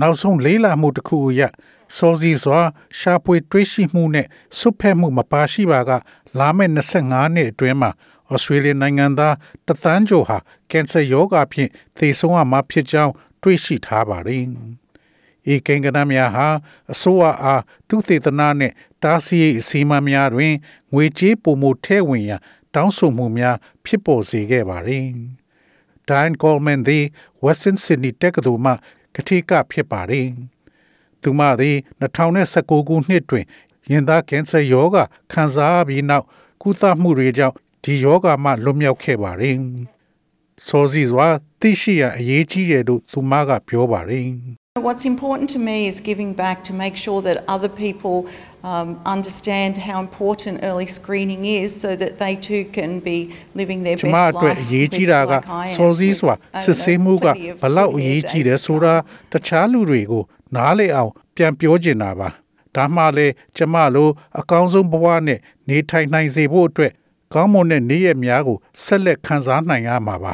နောက်ဆုံးလေးလာမှုတစ်ခုအရစောစီစွာရှားပွေတွေးရှိမှုနဲ့ဆုတ်ဖက်မှုမပါရှိပါက လာမယ့်25နှစ်အတွင်းမှာဩစတြေးလျနိုင်ငံသားတသန်းကျော်ဟာကင်ဆာရောဂါဖြင့်သေဆုံးရမှာဖြစ်ကြောင်းတွေးရှိထားပါတယ်။ဤကိန်းဂဏများဟာအစိုးရအားသူသေသနာနှင့်တားဆီးအစီအမံများတွင်ငွေကြေးပုံမှုထဲဝင်ရန်တောင်းဆိုမှုများဖြစ်ပေါ်စေခဲ့ပါတယ်။ Diane Coleman သည် Western Sydney တက္ကသိုလ်မှ ကတိကဖြစ်ပါတယ်။သူမသည်2019ခုနှစ်တွင်ရင်သားကင်ဆာရောဂါခံစားပြီးနောက်ကုသမှုတွေကြောင့်ဒီရောဂါမှလွတ်မြောက်ခဲ့ပါတယ်။စောစီစွာသိရှိရအရေးကြီးတယ်လို့သူမကပြောပါတယ်။ What's important to me is giving back to make sure that other people um, understand how important early screening is so that they too can be living their ကျ best မ life. အတွက်အရေးကြီးတာက like I am စောစည်းစွာ with, I စစ် don't ဆေး know, မှုက plenty of ဘလောက်အ their ရေးကြီးတယ် days to ဆိုတာ come. တခြားလူတွေကိုနားလည်အောင်ပြန်ပြောချင်တာပါဒါမှလည်းကျမလိုအကောင်းဆုံးဘဝနဲ့နေထိုင်နိုင်စေဖို့အတွက်ကောင်းမွန်တဲ့နေ့ရက်များကိုဆက်လက်ခံစားနိုင်ရမှာပါ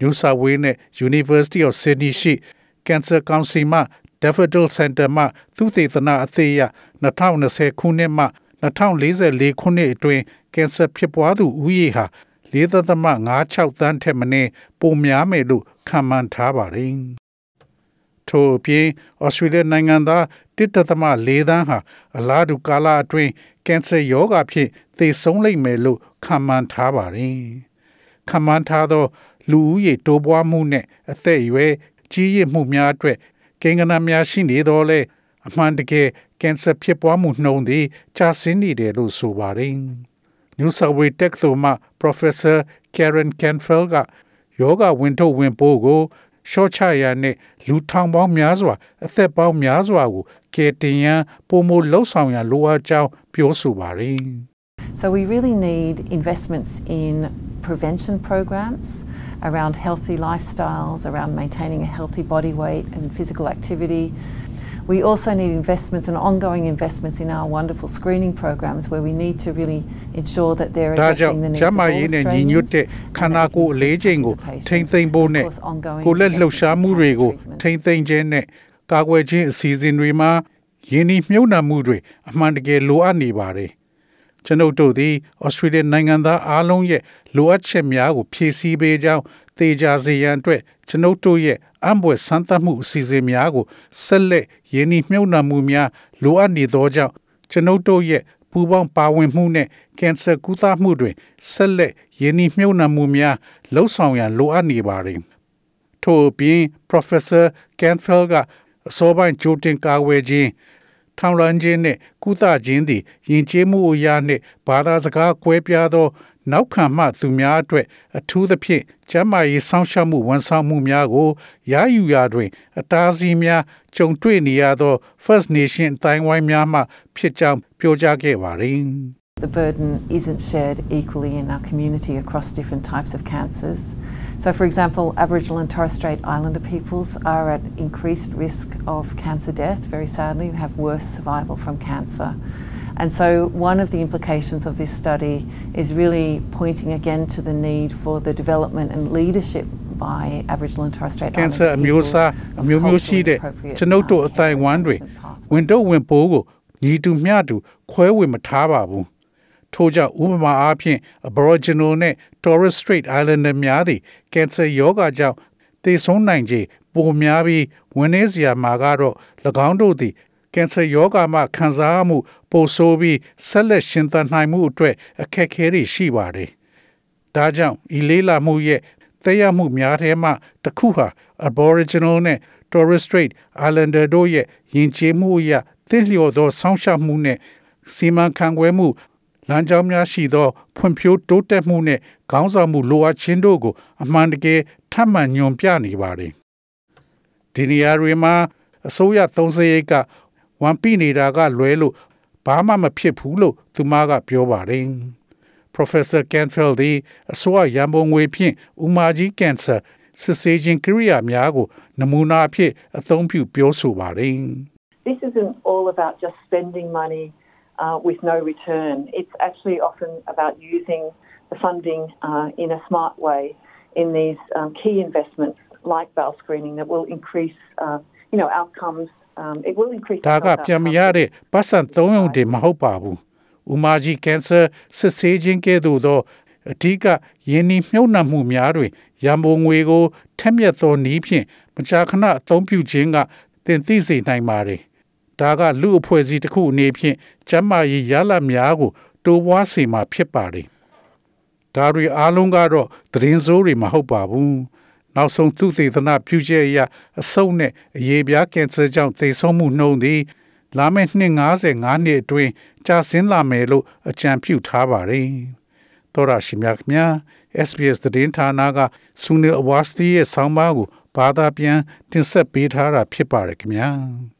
New South Wales နဲ့ University of Sydney ရှိ Cancer Council မှ Daffodil Center မှသုတေသနအသေးအရ2020ခုနှစ်မှ2044ခုနှစ်အတွင်းကင်ဆာဖြစ်ပွားသူဦးရေဟာ4.56တန်းထက်မနည်းပိုများမယ်လို့ခန့်မှန်းထားပါတယ်။ထို့အပြင်ဩစတြေးလျနိုင်ငံသား1.4တန်းဟာအလားတူကာလအတွင်းကင်ဆာရောဂါဖြင့်သေဆုံးလိမ့်မယ်လို့ခန့်မှန်းထားပါတယ်။ခန့်မှန်းထားသောလူဦးရေတိုးပွားမှုနဲ့အသက်အရွယ် ကြီးရင့်မှုများအတွက်ကိန်းဂဏန်းများရှိနေတော့လေအမှန်တကယ်ကင်ဆာဖြစ်ပွားမှုနှုန်းသည်ကျဆင်းနေတယ်လို့ဆိုပါတယ်။ New South Wales တက္ကသိုလ်မှ Professor Karen Canfield ကယောဂဝင်ထုတ်ဝင်ပိုးကိုရှော့ချရနဲ့လူထောင်ပေါင်းများစွာ အသက်ပေါင်းများစွာကိုကယ်တင်ရန်ပုံမလှုပ်ဆောင်ရန်လိုအပ်ကြောင်းပြောဆိုပါတယ်။ So we really need investments in prevention programs around healthy lifestyles, around maintaining a healthy body weight and physical activity. We also need investments and ongoing investments in our wonderful screening programs where we need to really ensure that they're ဒါကြောင့် addressing the needs ကျ of န်းမာ all ရေးနဲ့ညီညွတ်တဲ့ Australians ခန္ဓာကိုယ်အလေးချိန်ကိုထိမ့်သိမ့်ဖို့နဲ့ကိုယ်လက်လှုပ်ရှားမှုတွေကိုထိမ့်သိမ့်ခြင်းနဲ့ကာကွယ်ခြင်းအစီအစဉ်တွေမှာယင်းဤမြုပ်နှံမှုတွေအမှန်တကယ်လိုအပ်နေပါတယ် ကျွန်ုပ်တို့သည်ဩစတြေးလျနိုင်ငံသားအားလုံးရဲ့လိုအပ်ချက်များကိုဖြည့်ဆည်းပေးကြောင်းသေချာစေရန်အတွက်ကျွန်ုပ်တို့ရဲ့အံ့ဘွယ်ဆန်းသတ်မှုအစီအစဉ်များကိုဆက်လက်ယင်းဤမြုပ်နှံမှုများလိုအပ်နေသောကြောင့်ကျွန်ုပ်တို့ရဲ့ပူပေါင်းပါဝင်မှုနဲ့ကင်ဆာကုသမှုတွင်ဆက်လက်ယင်းဤမြုပ်နှံမှုများလှုပ်ဆောင်ရန်လိုအပ်နေပါတယ်ထို့အပြင် Professor Canfield ကအစောပိုင်းကြိုတင်ကာကွယ်ခြင်း ထောင်လန်းခြင်းနှင့်ကုသခြင်းသည်ယဉ်ကျေးမှုအရာနှင့်ဘာသာစကားကွဲပြားသော နောက်ခံမှသူများအတွက်အထူးသဖြင့်ကျန်းမာရေးစောင့်ရှောက်မှုဝန်ဆောင်မှုများကိုရယူရာတွင် အတားအဆီးများကြုံတွေ့နေရသော First Nation အတိုင်းဝိုင်းများမှဖြစ်ကြောင်းပြောကြားခဲ့ပါသည် The burden isn't shared equally in our community across different types of cancers. So, for example, Aboriginal and Torres Strait Islander peoples are at increased risk of cancer death, very sadly, have worse survival from cancer. And so, one of the implications of this study is really pointing again to the need for the development and leadership by Aboriginal and Torres Strait ကင် Islander ဆာအမျိုး peoples အစား of အမျိုးမျိုးရှိ culturally တဲ့ appropriate, ကျွန်ုပ်တို့ um, အတိုင်းဝိုင်းတွေ care management ဝင်တော့ဝင်ပိုးကိုညီတူမျှတူခွဲဝေမထားပါဘူး ထို့ကြောင့်ဥပမာအားဖြင့် Aboriginal နဲ့ Torres Strait Islander များသည်ကင်ဆာရောဂါကြောင့်သေဆုံးနိုင်ခြေပိုများပြီးဝင်နေစရာမှာကတော့၎င်းတို့သည်ကင်ဆာရောဂါမှခံစားရမှု ပိုဆိုးပြီးဆက်လက်ရှင်သန်နိုင်မှုအတွက်အခက်အခဲတွေရှိပါတယ်။ဒါကြောင့်ဤလေးလာမှုရဲ့သက်ရောက်မှုများထဲမှတစ်ခုဟာ Aboriginal နဲ့ Torres Strait Islander တို့ရဲ့ယဉ်ကျေးမှုအရသင့်လျော်သောစောင့်ရှောက်မှုနဲ့စီမံခန့်ခွဲမှု လမ်းကြောင်းများရှိသော ဖွံ့ဖြိုးတိုးတက်မှုနဲ့ခေါင်းဆောင်မှုလိုအပ်ခြင်းတို့ကို အမှန်တကယ်ထပ်မံညွန်ပြနေပါတယ်။ဒီနေရာတွေမှာအစိုးရသုံးစရိတ်ကဝန်ပိနေတာကလွဲလို့ဘာမှမဖြစ်ဘူးလို့သူမကပြောပါတယ်။ Professor Canfield သည်အစိုးရရန်ပုံငွေဖြင့်ဥမာကြီးကင်ဆာစစ်ဆေးခြင်းကိရိယာများကိုနမူနာအဖြစ်အသုံးပြုပြောဆိုပါတယ်။ this isn't all about just spending money uh, with no return. It's actually often about using the funding uh, in a smart way in these um, key investments like bowel screening that will increase, uh, you know, outcomes. Um, it will increase. ဒါက health ပြန်မ outcomes. ရတဲ့ပတ်စံ၃ရုံတင်မဟုတ်ပါဘူး။ဥမာကြီးကင်ဆာစစ်ဆေးခြင်းကဲ့သို့သောအဓိကယင်းနှမြုပ်နှံမှုများတွင်ရန်ပုံငွေကိုထက်မြက်သောနည်းဖြင့်မကြာခဏအသုံးပြုခြင်းကတင်သိစေနိုင်ပါတယ်။ ဒါကလူအဖွဲ့အစည်းတစ်ခုအနေဖြင့်ကျန်းမာရေးရလဒ်များကိုတိုးပွားစေမှာဖြစ်ပါတယ်။ဒါတွေအားလုံးကတော့သတင်းစိုးတွေမဟုတ်ပါဘူး။နောက်ဆုံးသူသေသနာပြုချက်အရအဆုတ်နဲ့အရေးပြားကင်ဆာကြောင့်သေဆုံးမှုနှုန်းသည်လာမယ့်နှစ်55နှစ်အတွင်းကျဆင်းလာမယ်လို့အကြံပြုထားပါတယ်။သောရရှိမြခင်များ SBS သတင်းဌာနကဆူနီအဝါစတီရဲ့ဆောင်းပါးကိုဘာသာပြန်တင်ဆက်ပေးထားတာဖြစ်ပါတယ်ခင်ဗျာ။